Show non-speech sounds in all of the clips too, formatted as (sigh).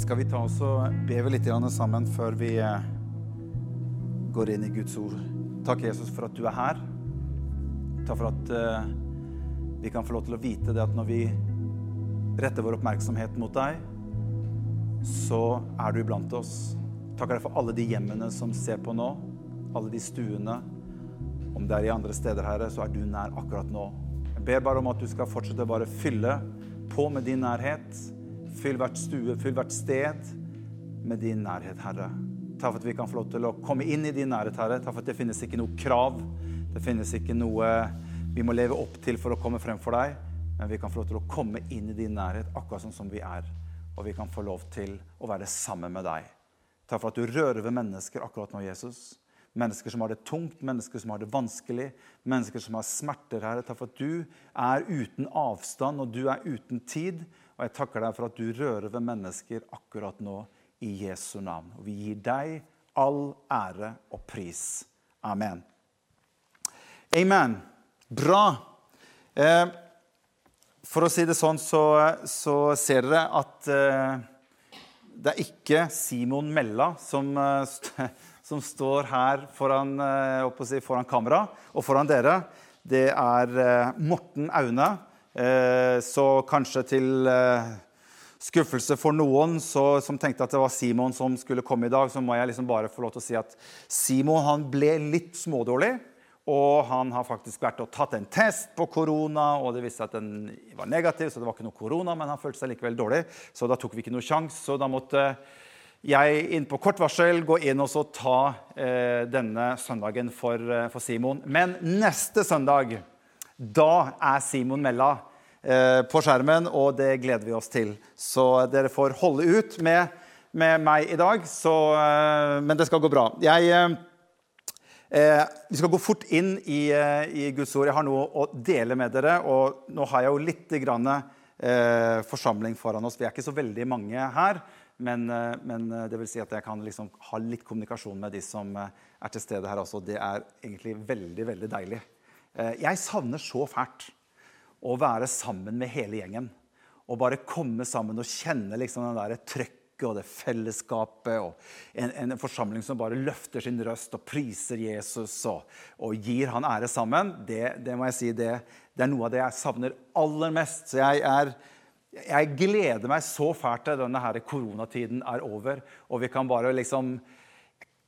Skal vi ta oss og be litt sammen før vi eh, går inn i Guds ord? Takk, Jesus, for at du er her. Takk for at uh, vi kan få lov til å vite det at når vi retter vår oppmerksomhet mot deg, så er du iblant oss. Takker deg for alle de hjemmene som ser på nå, alle de stuene. Om det er i andre steder, Herre, så er du nær akkurat nå. Jeg ber bare om at du skal fortsette å bare fylle på med din nærhet Fyll hvert stue, fyll hvert sted med din nærhet, Herre. Takk for at vi kan få lov til å komme inn i din nærhet, Herre. Takk for at det finnes ikke noe krav. Det finnes ikke noe vi må leve opp til for å komme frem for deg. Men vi kan få lov til å komme inn i din nærhet akkurat sånn som vi er. Og vi kan få lov til å være sammen med deg. Takk for at du rører ved mennesker akkurat nå, Jesus. Mennesker som har det tungt, mennesker som har det vanskelig, mennesker som har smerter, Herre. Takk for at du er uten avstand, og du er uten tid. Og jeg takker deg for at du rører ved mennesker akkurat nå i Jesu navn. Og vi gir deg all ære og pris. Amen. Amen. Bra. Eh, for å si det sånn, så, så ser dere at eh, det er ikke Simon Mella som, eh, (laughs) som står her foran, eh, si, foran kamera og foran dere. Det er eh, Morten Aune så kanskje til eh, skuffelse for noen så, som tenkte at det var Simon som skulle komme i dag, så må jeg liksom bare få lov til å si at Simon han ble litt smådårlig. Og han har faktisk vært og tatt en test på korona, og det viste seg at den var negativ. Så det var ikke noe korona, men han følte seg likevel dårlig. Så da tok vi ikke noe sjanse. Så da måtte jeg inn på kort varsel gå inn og ta eh, denne søndagen for, eh, for Simon. Men neste søndag da er Simon Mella eh, på skjermen, og det gleder vi oss til. Så dere får holde ut med, med meg i dag, så, eh, men det skal gå bra. Jeg, eh, vi skal gå fort inn i, eh, i, Guds ord. Jeg har noe å dele med dere. Og nå har jeg jo litt grann, eh, forsamling foran oss. Vi er ikke så veldig mange her. Men, eh, men det vil si at jeg kan liksom ha litt kommunikasjon med de som er til stede her også. Det er egentlig veldig, veldig deilig. Eh, jeg savner så fælt å være sammen med hele gjengen. Og bare komme sammen og kjenne liksom den der trøkket og det fellesskapet. og en, en, forsamling som bare løfter sin røst og priser Jesus og, og gir han ære sammen. Det, det må jeg si, det, det, er noe av det jeg savner aller mest. Så jeg, er, jeg gleder meg så fælt til denne her koronatiden er over, og vi kan bare liksom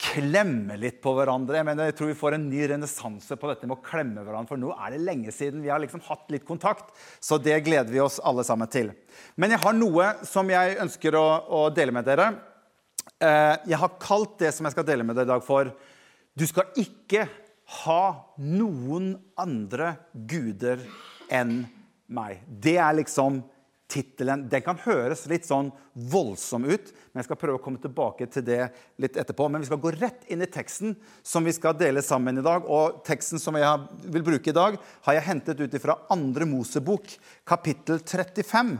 klemme litt på hverandre. Men jeg tror vi får en ny renessanse på dette med å klemme hverandre. For nå er det lenge siden vi har liksom hatt litt kontakt. Så det gleder vi oss alle sammen til. Men jeg har noe som jeg ønsker å, å dele med dere. Eh, jeg har kalt det som jeg skal dele med dere i dag, for Du skal ikke ha noen andre guder enn meg. Det er liksom tittelen den kan høres litt sånn voldsom ut, men jeg skal prøve å komme tilbake til det litt etterpå. Men vi skal gå rett inn i teksten som vi skal dele sammen i dag. Og teksten som jeg vil bruke i dag, har jeg hentet ut fra Andre Mosebok, kapittel 35.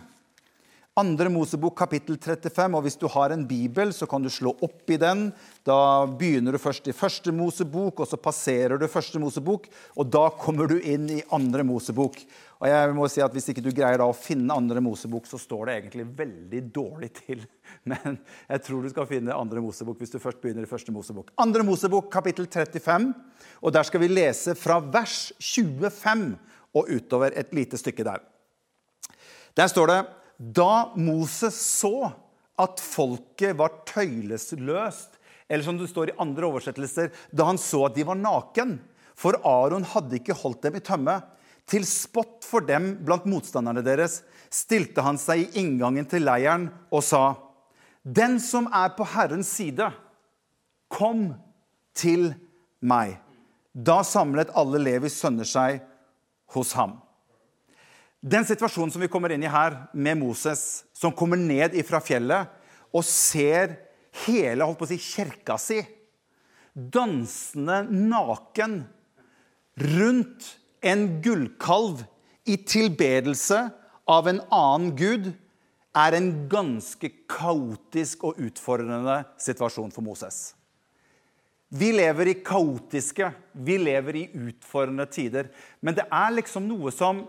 Andre Mosebok kapittel 35, og Hvis du har en bibel, så kan du slå opp i den. Da begynner du først i første Mosebok, og så passerer du første Mosebok. Og da kommer du inn i andre Mosebok. Og jeg må si at Hvis ikke du greier å finne andre Mosebok, så står det egentlig veldig dårlig til. (laughs) Men jeg tror du skal finne andre Mosebok hvis du først begynner i første Mosebok. Andre Mosebok kapittel 35, og der skal vi lese fra vers 25 og utover et lite stykke der. Der står det da Moses så at folket var tøylesløst, eller som det står i andre oversettelser, da han så at de var naken, for Aron hadde ikke holdt dem i tømme, til spott for dem blant motstanderne deres, stilte han seg i inngangen til leiren og sa, Den som er på Herrens side, kom til meg. Da samlet alle Levis sønner seg hos ham. Den situasjonen som vi kommer inn i her, med Moses, som kommer ned fra fjellet og ser hele holdt på å si, kirka si dansende naken rundt en gullkalv i tilbedelse av en annen gud, er en ganske kaotisk og utfordrende situasjon for Moses. Vi lever i kaotiske, vi lever i utfordrende tider. Men det er liksom noe som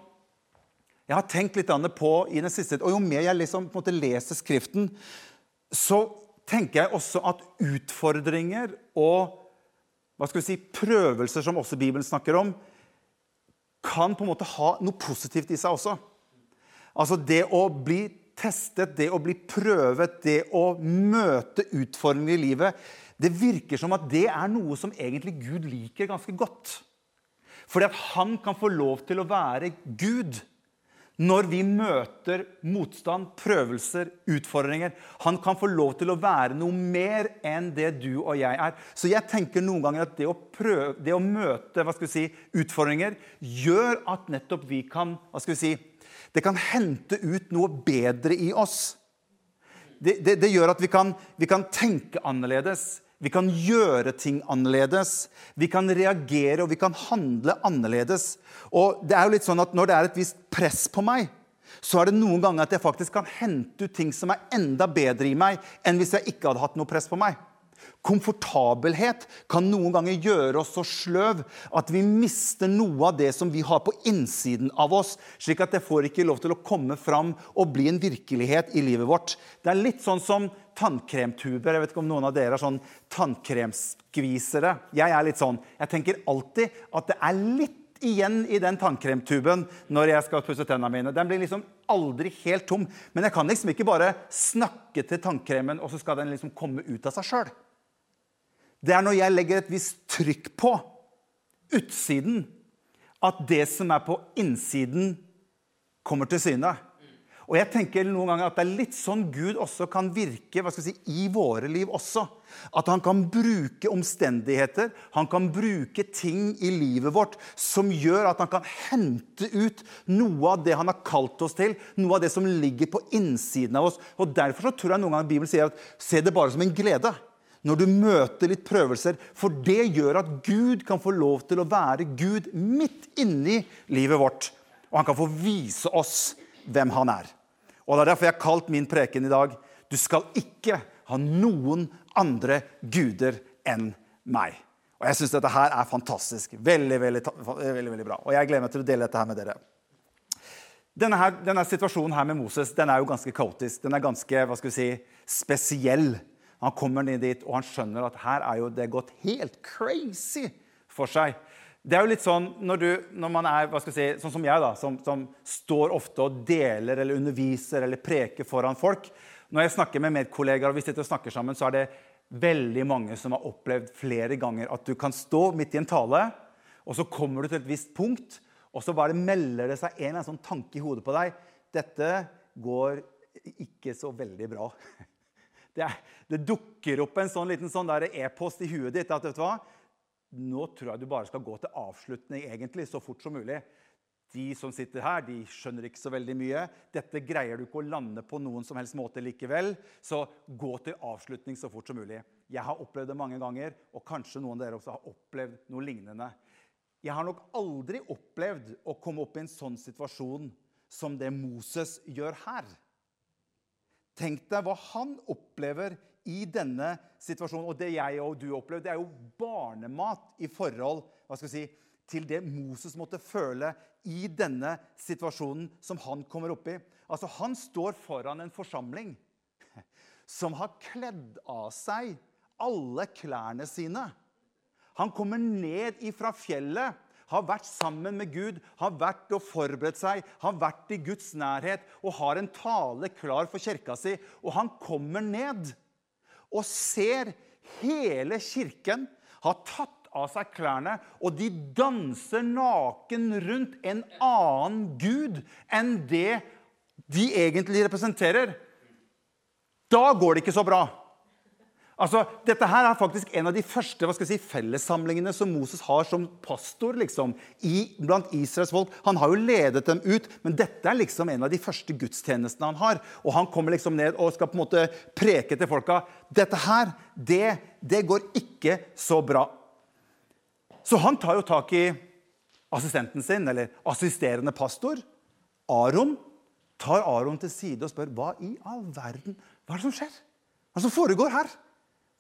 jeg har tenkt litt på i den siste, og Jo mer jeg liksom, på en måte leser Skriften, så tenker jeg også at utfordringer og hva skal vi si, prøvelser, som også Bibelen snakker om, kan på en måte ha noe positivt i seg også. Altså det å bli testet, det å bli prøvet, det å møte utfordringer i livet, det virker som at det er noe som egentlig Gud liker ganske godt. Fordi at han kan få lov til å være Gud når vi møter motstand, prøvelser, utfordringer. Han kan få lov til å være noe mer enn det du og jeg er. Så jeg tenker noen ganger at det å, prøve, det å møte si, utfordringer gjør at nettopp vi kan vi si, Det kan hente ut noe bedre i oss. Det, det, det gjør at vi kan, vi kan tenke annerledes. Vi kan gjøre ting annerledes. Vi kan reagere og vi kan handle annerledes. Og det er jo litt sånn at Når det er et visst press på meg, så er det noen ganger at jeg faktisk kan hente ut ting som er enda bedre i meg enn hvis jeg ikke hadde hatt noe press på meg. Komfortabelhet kan noen ganger gjøre oss så sløv at vi mister noe av det som vi har på innsiden av oss, slik at det får ikke lov til å komme fram og bli en virkelighet i livet vårt. Det er litt sånn som tannkremtuber. Jeg vet ikke om noen av dere er sånn tannkremskvisere. Jeg er litt sånn. Jeg tenker alltid at det er litt igjen i den tannkremtuben når jeg skal pusse tennene mine. Den blir liksom aldri helt tom. Men jeg kan liksom ikke bare snakke til tannkremen, og så skal den liksom komme ut av seg sjøl. Det er når jeg legger et visst trykk på utsiden, at det som er på innsiden, kommer til syne. Og jeg tenker noen ganger at det er litt sånn Gud også kan virke hva skal jeg si, i våre liv også. At han kan bruke omstendigheter, han kan bruke ting i livet vårt som gjør at han kan hente ut noe av det han har kalt oss til, noe av det som ligger på innsiden av oss. Og Derfor så tror jeg noen ganger Bibelen sier at se det bare som en glede når du møter litt prøvelser. For det gjør at Gud kan få lov til å være Gud midt inni livet vårt. Og han kan få vise oss hvem han er. Og Det er derfor jeg har kalt min preken i dag Du skal ikke ha noen andre guder enn meg. Og Jeg syns dette her er fantastisk. Veldig, veldig, veldig, veldig bra. Og jeg gleder meg til å dele dette her med dere. Denne, her, denne, situasjonen her med Moses den er jo ganske kaotisk. Den er ganske hva skal vi si, spesiell. Han kommer ned dit, og han skjønner at her er jo det gått helt crazy for seg. Det er jo litt sånn når, du, når man er hva skal jeg si, sånn som jeg, da, som, som, står ofte og deler eller underviser eller preker foran folk. Når jeg snakker med medkollegaer, og vi sitter og snakker sammen, så er det veldig mange som har opplevd flere ganger at du kan stå midt i en tale, og så kommer du til et visst punkt, og så bare melder det seg en eller annen sånn tanke i hodet på deg. Dette går ikke så veldig bra. Det, det dukker opp en sånn liten sånn e-post i huet ditt at vet du hva? Nå tror jeg du bare skal gå til avslutning egentlig, så fort som mulig. De som sitter her, de skjønner ikke så veldig mye. Dette greier du ikke å lande på noen som helst måte likevel. Så gå til avslutning så fort som mulig. Jeg har opplevd det mange ganger, og kanskje noen av dere også har opplevd noe lignende. Jeg har nok aldri opplevd å komme opp i en sånn situasjon som det Moses gjør her. Tenk deg hva han opplever i denne situasjonen. Og det jeg og du opplever, det er jo barnemat i forhold hva skal si, til det Moses måtte føle i denne situasjonen som han kommer opp i. Altså, Han står foran en forsamling som har kledd av seg alle klærne sine. Han kommer ned ifra fjellet har vært sammen med Gud, har vært og forberedt seg, har vært i Guds nærhet og har en tale klar for kirka si. Og han kommer ned og ser hele kirken ha tatt av seg klærne, og de danser naken rundt en annen gud enn det de egentlig representerer. Da går det ikke så bra. Altså, Dette her er faktisk en av de første hva skal jeg si, fellessamlingene som Moses har som pastor liksom, i, blant Israels folk. Han har jo ledet dem ut, men dette er liksom en av de første gudstjenestene han har. Og han kommer liksom ned og skal på en måte preke til folka. Dette her, det, det går ikke så bra. Så han tar jo tak i assistenten sin, eller assisterende pastor, Aron. Tar Aron til side og spør hva i all verden hva er det som skjer? Hva er det som foregår her?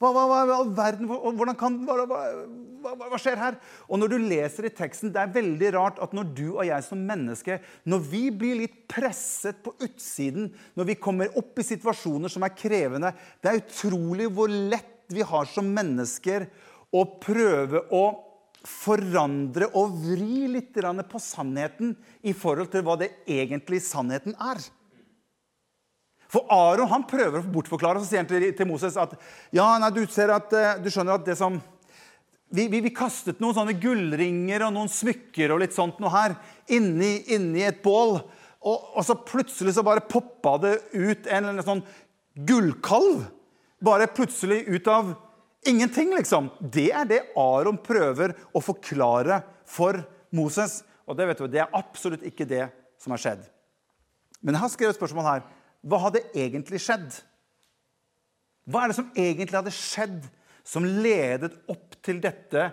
Hva, hva, hva, verden, kan, hva, skjer her? Og når du leser i teksten, Det er veldig rart at når du og jeg som menneske når vi blir litt presset på utsiden, når vi kommer opp i situasjoner som er krevende Det er utrolig hvor lett vi har som mennesker å prøve å forandre og vri litt på sannheten i forhold til hva det egentlig sannheten er. For Aron han prøver å bortforklare og så sier han til, Moses at ja, nei, du, at, eh, du skjønner at det som vi, vi, vi, kastet noen sånne gullringer og noen smykker og litt sånt noe her inni, inni et bål. Og, og, så plutselig så bare poppa det ut en, en sånn gullkalv. Bare plutselig ut av ingenting, liksom. Det er det Aron prøver å forklare for Moses. Og det, vet du, det er absolutt ikke det som har skjedd. Men jeg har skrevet et spørsmål her. Hva hadde egentlig skjedd? Hva er det som egentlig hadde skjedd, som ledet opp til dette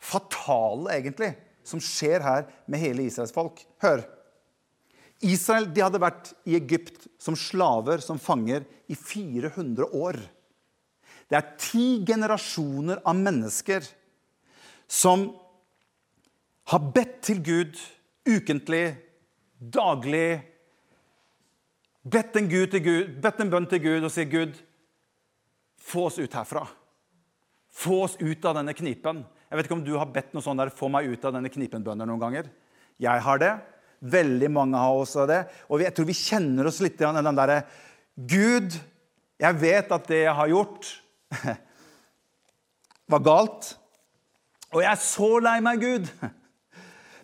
fatale, egentlig, som skjer her med hele Israels folk? Hør. Israel de hadde vært i Egypt som slaver, som fanger, i 400 år. Det er ti generasjoner av mennesker som har bedt til Gud ukentlig, daglig, bedt en, Gud bedt en bønn til Gud og sier, 'Gud, få oss ut herfra.' Få oss ut av denne knipen. Jeg vet ikke om du har bedt noe sånt der, 'få meg ut av denne knipen'-bønner noen ganger. Jeg har det. Veldig mange har også det. Og jeg tror vi kjenner oss litt i den derre Gud, jeg vet at det jeg har gjort, (laughs) var galt. Og jeg er så lei meg, Gud.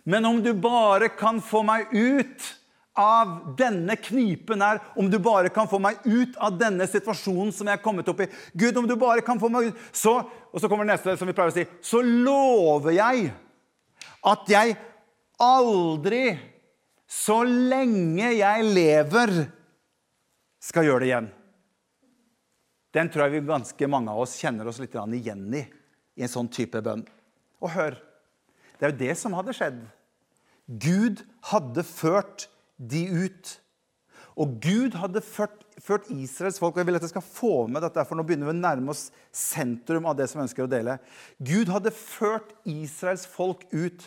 Men om du bare kan få meg ut av denne knipen her, om du bare kan få meg ut av denne situasjonen som jeg er kommet opp i. Gud, om du bare kan få meg ut, så Og så kommer det neste, som vi pleier å si. Så lover jeg at jeg aldri, så lenge jeg lever, skal gjøre det igjen. Den tror jeg vi ganske mange av oss kjenner oss litt igjen i, i en sånn type bønn. Og hør, det er jo det som hadde skjedd. Gud hadde ført de ut. Og Gud hadde ført, ført, Israels folk og jeg vil at jeg skal få med dette, for nå begynner vi å nærme oss sentrum av det som jeg ønsker å dele. Gud hadde ført Israels folk ut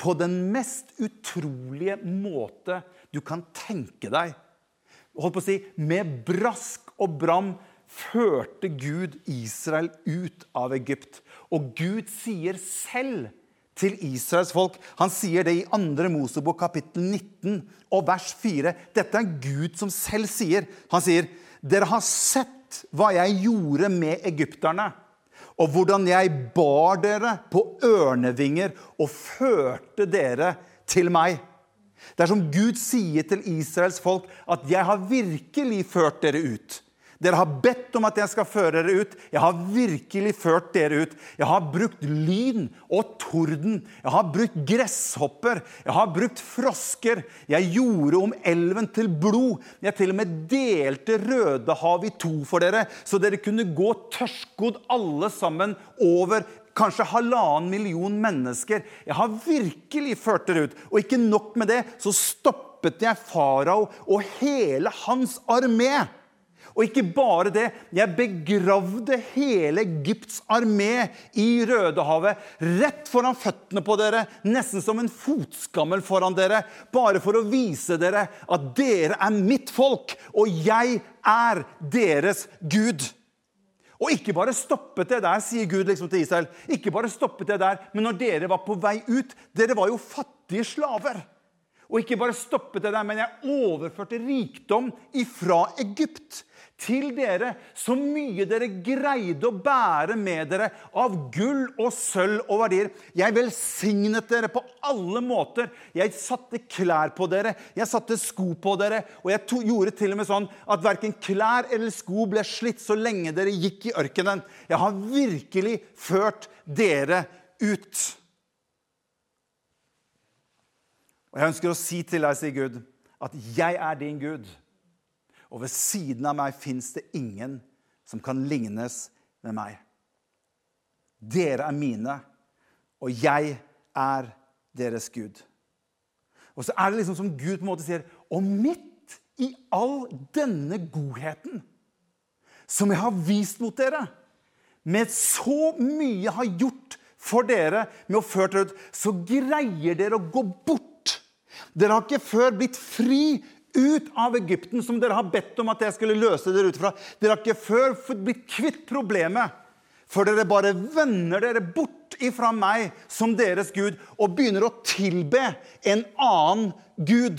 på den mest utrolige måte du kan tenke deg. Holdt på å si, Med brask og bram førte Gud Israel ut av Egypt. Og Gud sier selv til Israels folk. Han sier det i 2. Mosebok kapittel 19 og vers 4. Dette er Gud som selv sier. Han sier, 'Dere har sett hva jeg gjorde med egypterne.' 'Og hvordan jeg bar dere på ørnevinger og førte dere til meg.' Det er som Gud sier til Israels folk at 'jeg har virkelig ført dere ut'. Dere har bedt om at jeg skal føre dere ut. Jeg har virkelig ført dere ut. Jeg har brukt lyn og torden. Jeg har brukt gresshopper. Jeg har brukt frosker. Jeg gjorde om elven til blod. Jeg til og med delte Rødehavet i to for dere, så dere kunne gå tørskodd alle sammen over kanskje halvannen million mennesker. Jeg har virkelig ført dere ut. Og ikke nok med det, så stoppet jeg farao og hele hans armé. Og ikke bare det. Jeg begravde hele Egypts armé i Rødehavet. Rett foran føttene på dere, nesten som en fotskammel foran dere. Bare for å vise dere at dere er mitt folk, og jeg er deres Gud. Og ikke bare stoppet det der, sier Gud liksom til Israel. Ikke bare stoppet det der, Men når dere var på vei ut Dere var jo fattige slaver. Og ikke bare stoppet det der, men jeg overførte rikdom ifra Egypt til dere så mye dere greide å bære med dere av gull og sølv og verdier. Jeg velsignet dere på alle måter. Jeg satte klær på dere, jeg satte sko på dere, og jeg to, gjorde til og med sånn at verken klær eller sko ble slitt så lenge dere gikk i ørkenen. Jeg har virkelig ført dere ut. Og jeg ønsker å si til deg, sier Gud, at jeg er din Gud. Og ved siden av meg fins det ingen som kan lignes med meg. Dere er mine, og jeg er deres Gud. Og så er det liksom som Gud på en måte sier Og midt i all denne godheten som jeg har vist mot dere, med så mye jeg har gjort for dere med å føre dere ut, så greier dere å gå bort. Dere har ikke før blitt fri ut av Egypten, som dere har bedt om at jeg skulle løse dere ut fra. Dere har ikke før blitt kvitt problemet, for dere bare vender dere bort ifra meg som deres Gud og begynner å tilbe en annen Gud.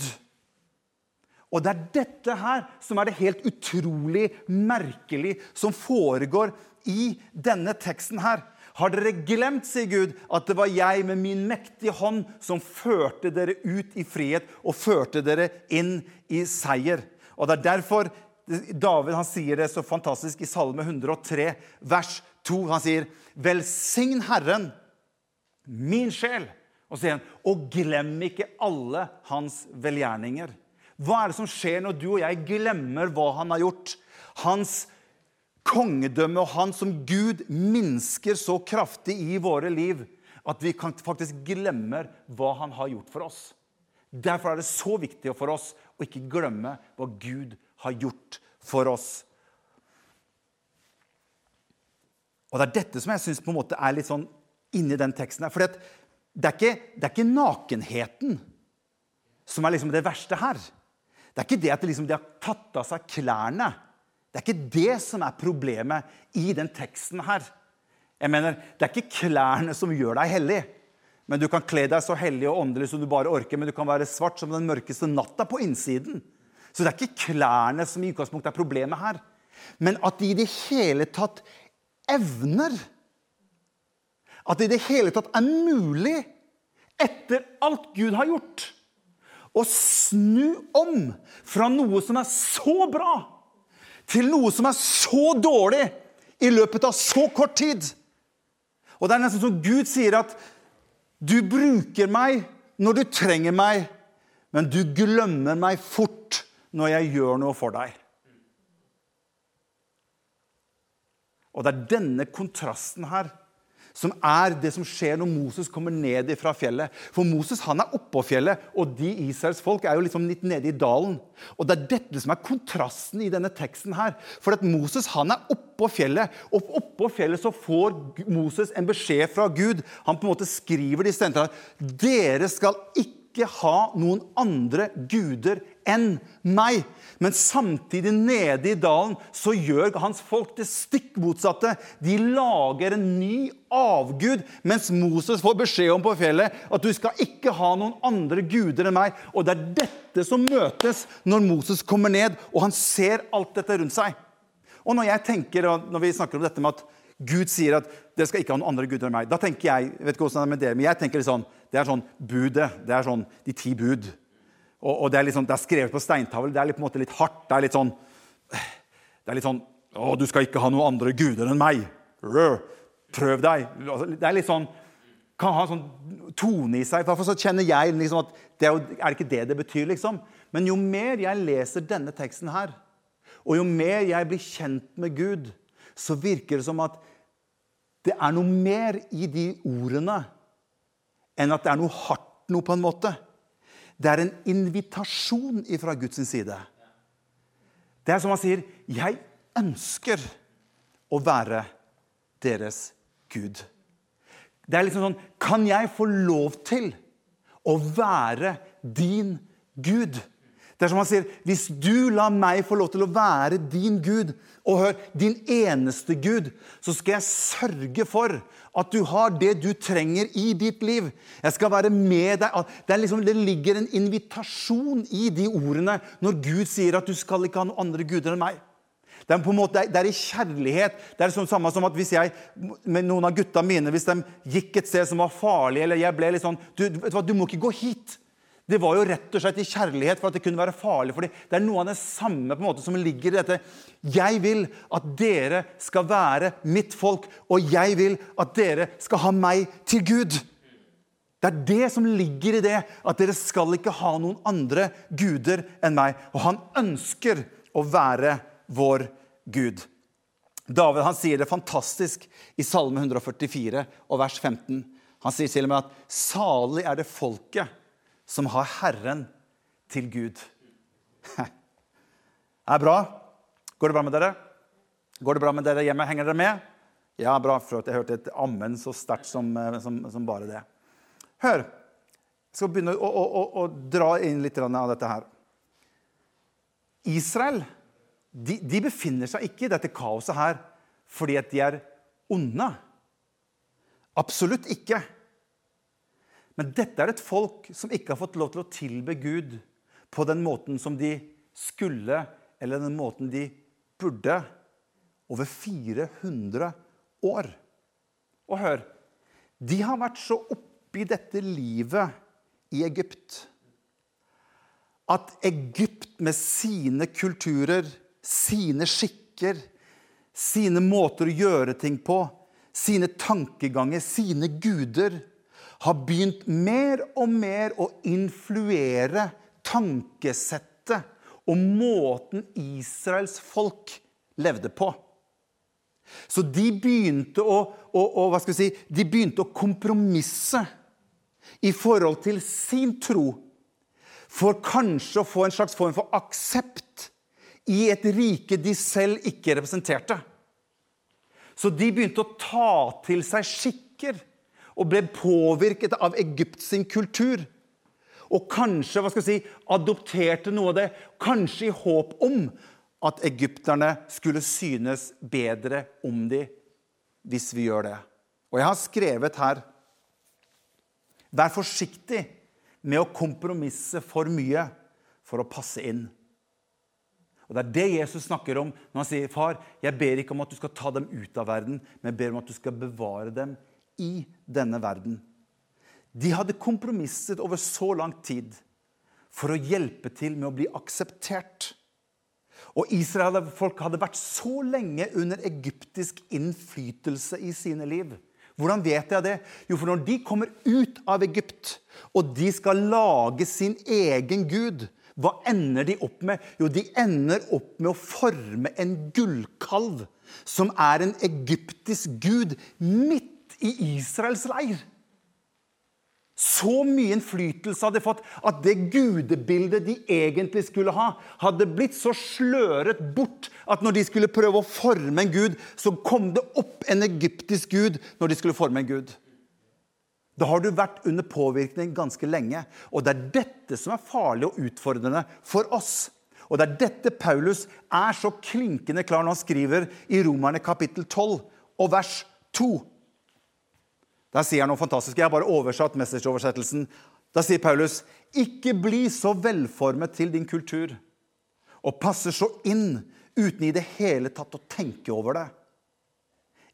Og det er dette her som er det helt utrolig merkelig som foregår i denne teksten her. Har dere glemt, sier Gud, at det var jeg med min mektige hånd som førte dere ut i frihet og førte dere inn i seier? Og Det er derfor David han sier det så fantastisk i Salme 103, vers 2. Han sier, 'Velsign Herren, min sjel'. Og sier han, 'Og glem ikke alle hans velgjerninger'. Hva er det som skjer når du og jeg glemmer hva han har gjort? Hans kongedømme og han som Gud minsker så kraftig i våre liv at vi faktisk glemmer hva han har gjort for oss. Derfor er det så viktig for oss å ikke glemme hva Gud har gjort for oss. Og Det er dette som jeg syns er litt sånn inni den teksten. her, For det, det er ikke nakenheten som er liksom det verste her. Det er ikke det at liksom de har tatt av seg klærne. Det er ikke det som er problemet i den teksten her. Jeg mener, Det er ikke klærne som gjør deg hellig. Men Du kan kle deg så hellig og åndelig som du bare orker, men du kan være svart som den mørkeste natta på innsiden. Så det er ikke klærne som i utgangspunktet er problemet her. Men at de i det hele tatt evner At det i det hele tatt er mulig, etter alt Gud har gjort, å snu om fra noe som er så bra, til noe som er så dårlig i løpet av så kort tid. Og det er nesten som Gud sier at du bruker meg når du trenger meg, men du glemmer meg fort når jeg gjør noe for deg. Og det er denne kontrasten her som er det som skjer når Moses kommer ned fra fjellet. For Moses han er oppå fjellet, og de Israels folk er jo liksom litt nede i dalen. Og Det er dette som er kontrasten i denne teksten. her. For at Moses han er oppå fjellet, og oppå fjellet så får Moses en beskjed fra Gud. Han på en måte skriver de stendene dere skal ikke ha noen andre guder enn meg. Men samtidig, nede i dalen, så gjør hans folk det stikk motsatte. De lager en ny avgud, mens Moses får beskjed om på fjellet at du skal ikke ha noen andre guder enn meg. Og det er dette som møtes når Moses kommer ned, og han ser alt dette rundt seg. Og når jeg tenker, når vi snakker om dette med at Gud sier at dere skal ikke ha noen andre guder enn meg, da tenker jeg vet ikke hvordan det er med dere, men jeg tenker litt sånn, det er sånn budet. Det er sånn de ti bud. Og, og det, er liksom, det, er skrevet på steintavle. Det er litt, på en måte litt hardt. Det er litt sånn Det er litt sånn Å, du skal ikke ha noen andre guder enn meg. Prøv deg. Altså, det er litt sånn Kan ha en sånn tone i seg. For så kjenner jeg liksom at det er, er det ikke det det betyr, liksom? Men jo mer jeg leser denne teksten her, og jo mer jeg blir kjent med Gud, så virker det som at det er noe mer i de ordene enn at det er noe hardt noe, på en måte. Det er en invitasjon fra Guds side. Det er som han sier, 'Jeg ønsker å være deres Gud'. Det er liksom sånn Kan jeg få lov til å være din Gud? Det er som han sier, Hvis du lar meg få lov til å være din Gud, og hør, din eneste Gud, så skal jeg sørge for at du har det du trenger i ditt liv. Jeg skal være med deg. Det, liksom, det, ligger en invitasjon i de ordene når Gud sier at du skal ikke ha noen andre guder enn meg. Det er, på en måte, det er i kjærlighet. Det er sånn samme som at hvis jeg med noen av gutta mine hvis de gikk et sted som var farlig, eller jeg ble litt sånn du, vet du, hva, du må ikke gå hit. Det var jo rett og slett i kjærlighet for at det kunne være farlig for dem. Det er noe av det samme på en måte som ligger i dette. Jeg vil at dere skal være mitt folk, og jeg vil at dere skal ha meg til Gud. Det er det som ligger i det, at dere skal ikke ha noen andre guder enn meg. Og han ønsker å være vår Gud. David han sier det fantastisk i Salme 144 og vers 15. Han sier til og med at 'salig er det folket' som har Herren til Gud. (laughs) Det er bra. Går det bra med dere? Går det bra med dere hjemme? Henger dere med? Ja, bra. for Jeg hørte et ammen så sterkt som, eh, som, som, bare det. Hør. Jeg skal begynne å, å, å, å dra inn litt av dette her. Israel de, de, befinner seg ikke i dette kaoset her fordi at de er onde. Absolutt ikke. Men dette er et folk som ikke har fått lov til å tilbe Gud på den måten som de skulle, eller den måten de burde, over 400 år. Og hør De har vært så oppi dette livet i Egypt at Egypt med sine kulturer, sine skikker, sine måter å gjøre ting på, sine tankeganger, sine guder, har begynt mer og mer å influere tankesettet og måten Israels folk levde på. Så de begynte å, å, å, hva skal vi si, de begynte å kompromisse i forhold til sin tro for kanskje å få en slags form for aksept i et rike de selv ikke representerte. Så de begynte å ta til seg skikker og ble påvirket av Egypt sin kultur. Og kanskje hva skal jeg si, adopterte noe av det, kanskje i håp om at egypterne skulle synes bedre om de hvis vi gjør det. Og jeg har skrevet her Vær forsiktig med å kompromisse for mye for å passe inn. Og Det er det Jesus snakker om når han sier, 'Far, jeg ber ikke om at du skal ta dem ut av verden, men jeg ber om at du skal bevare dem i denne verden.' De hadde kompromisset over så lang tid for å hjelpe til med å bli akseptert. Og Israel folk hadde vært så lenge under egyptisk innflytelse i sine liv hvordan vet jeg det? Jo, for når de kommer ut av Egypt, og de skal lage sin egen gud, hva ender de opp med? Jo, de ender opp med å forme en gullkalv, som er en egyptisk gud, midt i Israels leir. Så mye innflytelse hadde de fått at det gudebildet de egentlig skulle ha, hadde blitt så sløret bort at når de skulle prøve å forme en gud, så kom det opp en egyptisk gud når de skulle forme en gud. Da har du vært under påvirkning ganske lenge. Og det er dette som er farlig og utfordrende for oss. Og det er dette Paulus er så klinkende klar når han skriver i Romerne kapittel 12 og vers 2. Der sier han noe fantastisk. Jeg har bare oversatt message-oversettelsen. Da sier Paulus.: Ikke bli så velformet til din kultur og passer så inn uten i det hele tatt å tenke over det.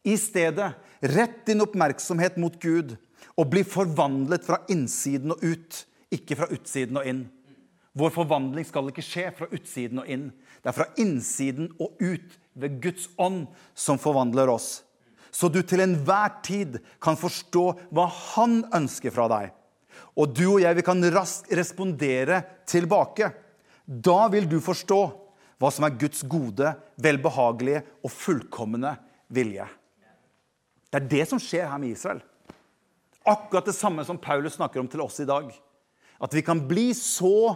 I stedet, rett din oppmerksomhet mot Gud og bli forvandlet fra innsiden og ut, ikke fra utsiden og inn. Vår forvandling skal ikke skje fra utsiden og inn. Det er fra innsiden og ut ved Guds ånd som forvandler oss så du til enhver tid kan forstå hva han ønsker fra deg. Og du og jeg vi kan raskt respondere tilbake. Da vil du forstå hva som er Guds gode, velbehagelige og fullkomne vilje. Det er det som skjer her med Israel. Akkurat det samme som Paulus snakker om til oss i dag. At vi kan bli så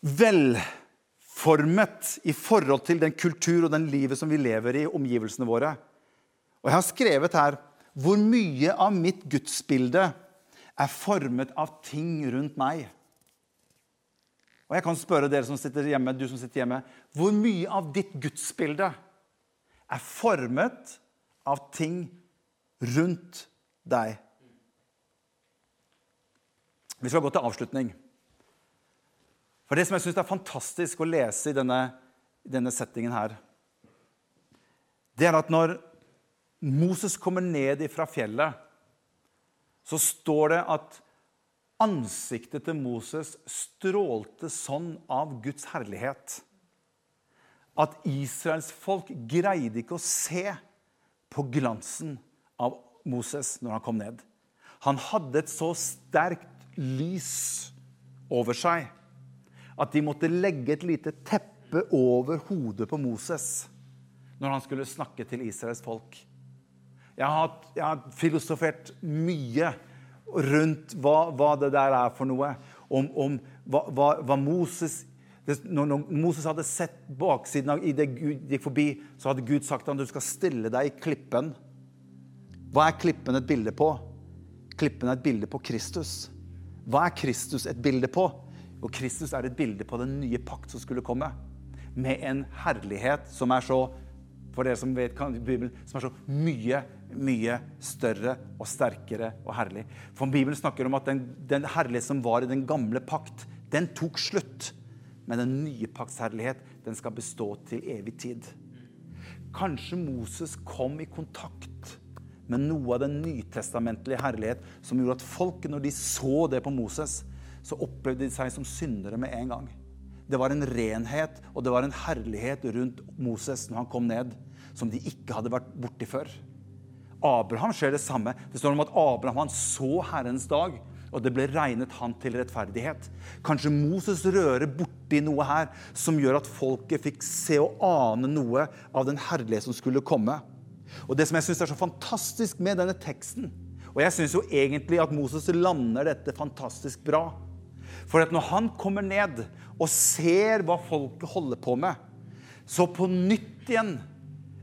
velformet i forhold til den kultur og den livet som vi lever i, omgivelsene våre, og jeg har skrevet her hvor mye av mitt gudsbilde er formet av ting rundt meg. Og jeg kan spørre dere som sitter hjemme, du som sitter hjemme, hvor mye av ditt gudsbilde er formet av ting rundt deg? Vi skal gå til avslutning. For Det som jeg syns er fantastisk å lese i denne, denne settingen her, det er at når Moses kommer ned fra fjellet, så står det at ansiktet til Moses strålte sånn av Guds herlighet at Israels folk greide ikke å se på glansen av Moses når han kom ned. Han hadde et så sterkt lys over seg at de måtte legge et lite teppe over hodet på Moses når han skulle snakke til Israels folk. Jeg har, jeg har filosofert mye rundt hva, hva, det der er for noe. Om, om hva, hva, Moses Når Moses hadde sett baksiden av i det Gud gikk forbi, så hadde Gud sagt at du skal stille deg i klippen. Hva er klippen et bilde på? Klippen er et bilde på Kristus. Hva er Kristus et bilde på? Og Kristus er et bilde på den nye pakt som skulle komme. Med en herlighet som er så for dere som vet Bibelen, som er så mye, mye større og sterkere og herlig. For Bibelen snakker om at den, den herlighet som var i den gamle pakt, den tok slutt. Men den nye pakts herlighet, den skal bestå til evig tid. Kanskje Moses kom i kontakt med noe av den nytestamentlige herlighet som gjorde at folket, når de så det på Moses, så opplevde de seg som syndere med en gang. Det var en renhet og det var en herlighet rundt Moses når han kom ned, som de ikke hadde vært borti før. Abraham skjer det samme. Det står om at Abraham han så Herrens dag, og det ble regnet han til rettferdighet. Kanskje Moses rører borti noe her som gjør at folket fikk se og ane noe av den herlighet som skulle komme. Og Det som jeg syns er så fantastisk med denne teksten Og jeg syns jo egentlig at Moses lander dette fantastisk bra. For at når han kommer ned og ser hva folket holder på med, så på nytt igjen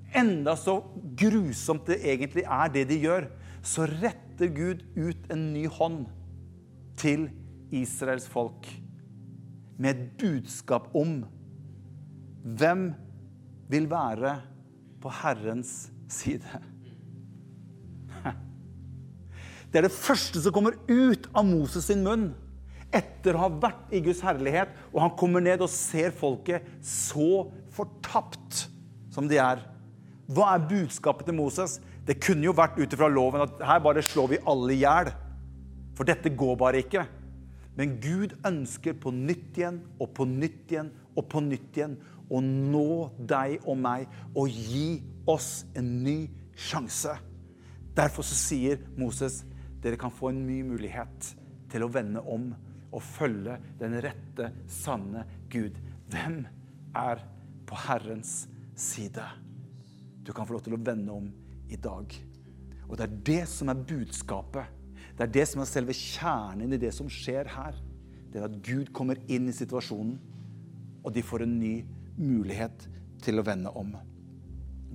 Enda så grusomt det egentlig er, det de gjør, så retter Gud ut en ny hånd til Israels folk med et budskap om hvem vil være på Herrens side. Det er det første som kommer ut av Moses sin munn etter å ha vært i Guds herlighet, og han kommer ned og ser folket så fortapt som de er. Hva er budskapet til Moses? Det kunne jo vært ut ifra loven at her bare slår vi alle i hjel. For dette går bare ikke. Men Gud ønsker på nytt igjen og på nytt igjen og på nytt igjen å nå deg og meg og gi oss en ny sjanse. Derfor så sier Moses dere kan få en ny mulighet til å vende om og følge den rette, sanne Gud. Hvem er på Herrens side? Du kan få lov til å vende om i dag. Og det er det som er budskapet det er det som er selve kjernen i det som skjer her. Det er at Gud kommer inn i situasjonen, og de får en ny mulighet til å vende om.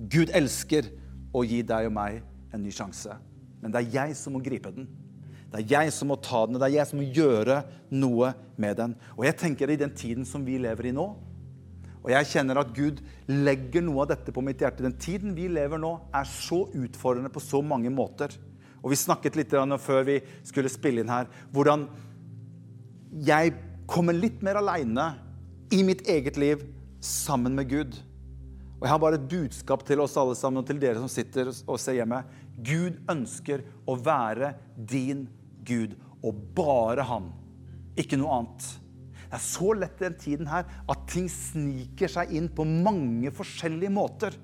Gud elsker å gi deg og meg en ny sjanse, men det er jeg som må gripe den. Det er jeg som må ta den, det er jeg som må gjøre noe med den. Og jeg tenker i den tiden som vi lever i nå, og jeg kjenner at Gud legger noe av dette på mitt hjerte. Den tiden vi lever nå, er så utfordrende på så mange måter. Og vi snakket litt før vi skulle spille inn her, hvordan jeg kommer litt mer aleine i mitt eget liv sammen med Gud. Og jeg har bare et budskap til oss alle sammen og til dere som sitter og ser hjemme. Gud ønsker å være din Gud, og bare han. Ikke noe annet. Det er så lett i den tiden her at ting sniker seg inn på mange forskjellige måter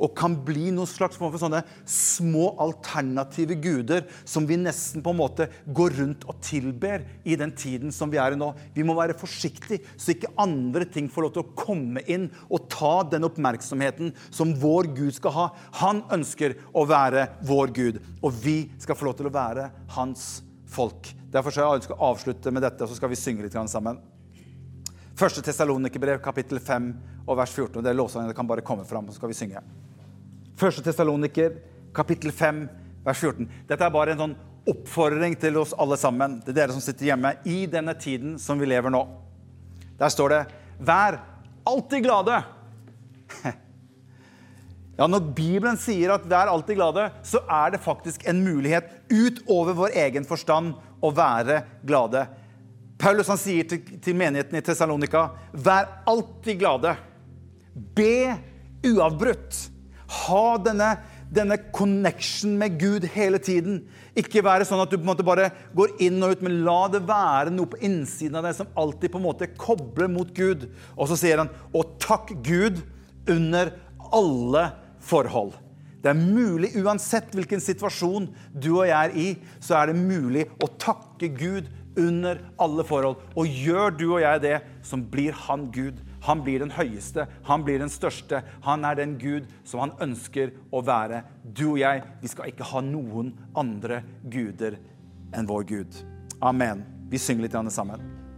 og kan bli noen slags for sånne små alternative guder som vi nesten på en måte går rundt og tilber i den tiden som vi er i nå. Vi må være forsiktige så ikke andre ting får lov til å komme inn og ta den oppmerksomheten som vår Gud skal ha. Han ønsker å være vår Gud, og vi skal få lov til å være hans folk. Derfor skal jeg ønske å avslutte med dette, og så skal vi synge litt sammen. Første Tessalonikerbrev, kapittel 5 og vers 14. Det er lovsangen, det kan bare komme fram, så skal vi synge. Første Tessaloniker, kapittel 5, vers 14. Dette er bare en sånn oppfordring til oss alle sammen, er dere som sitter hjemme, i denne tiden som vi lever nå. Der står det 'Vær alltid glade'. (laughs) Ja, Når Bibelen sier at 'vær alltid glade', så er det faktisk en mulighet utover vår egen forstand å være glade. Paulus han sier til, til menigheten i Tessalonika, vær alltid glade. Be uavbrutt. Ha denne, denne connection med Gud hele tiden. Ikke være sånn at du på en måte bare går inn og ut, men la det være noe på innsiden av deg som alltid på en måte kobler mot Gud. Og så sier han, og takk Gud under alle forhold. Det er mulig, uansett hvilken situasjon du og jeg er i, så er det mulig å takke Gud under alle forhold. Og gjør du og jeg det, som blir han Gud. Han blir den høyeste, han blir den største. Han er den Gud som han ønsker å være. Du og jeg, vi skal ikke ha noen andre guder enn vår Gud. Amen. Vi synger litt sammen.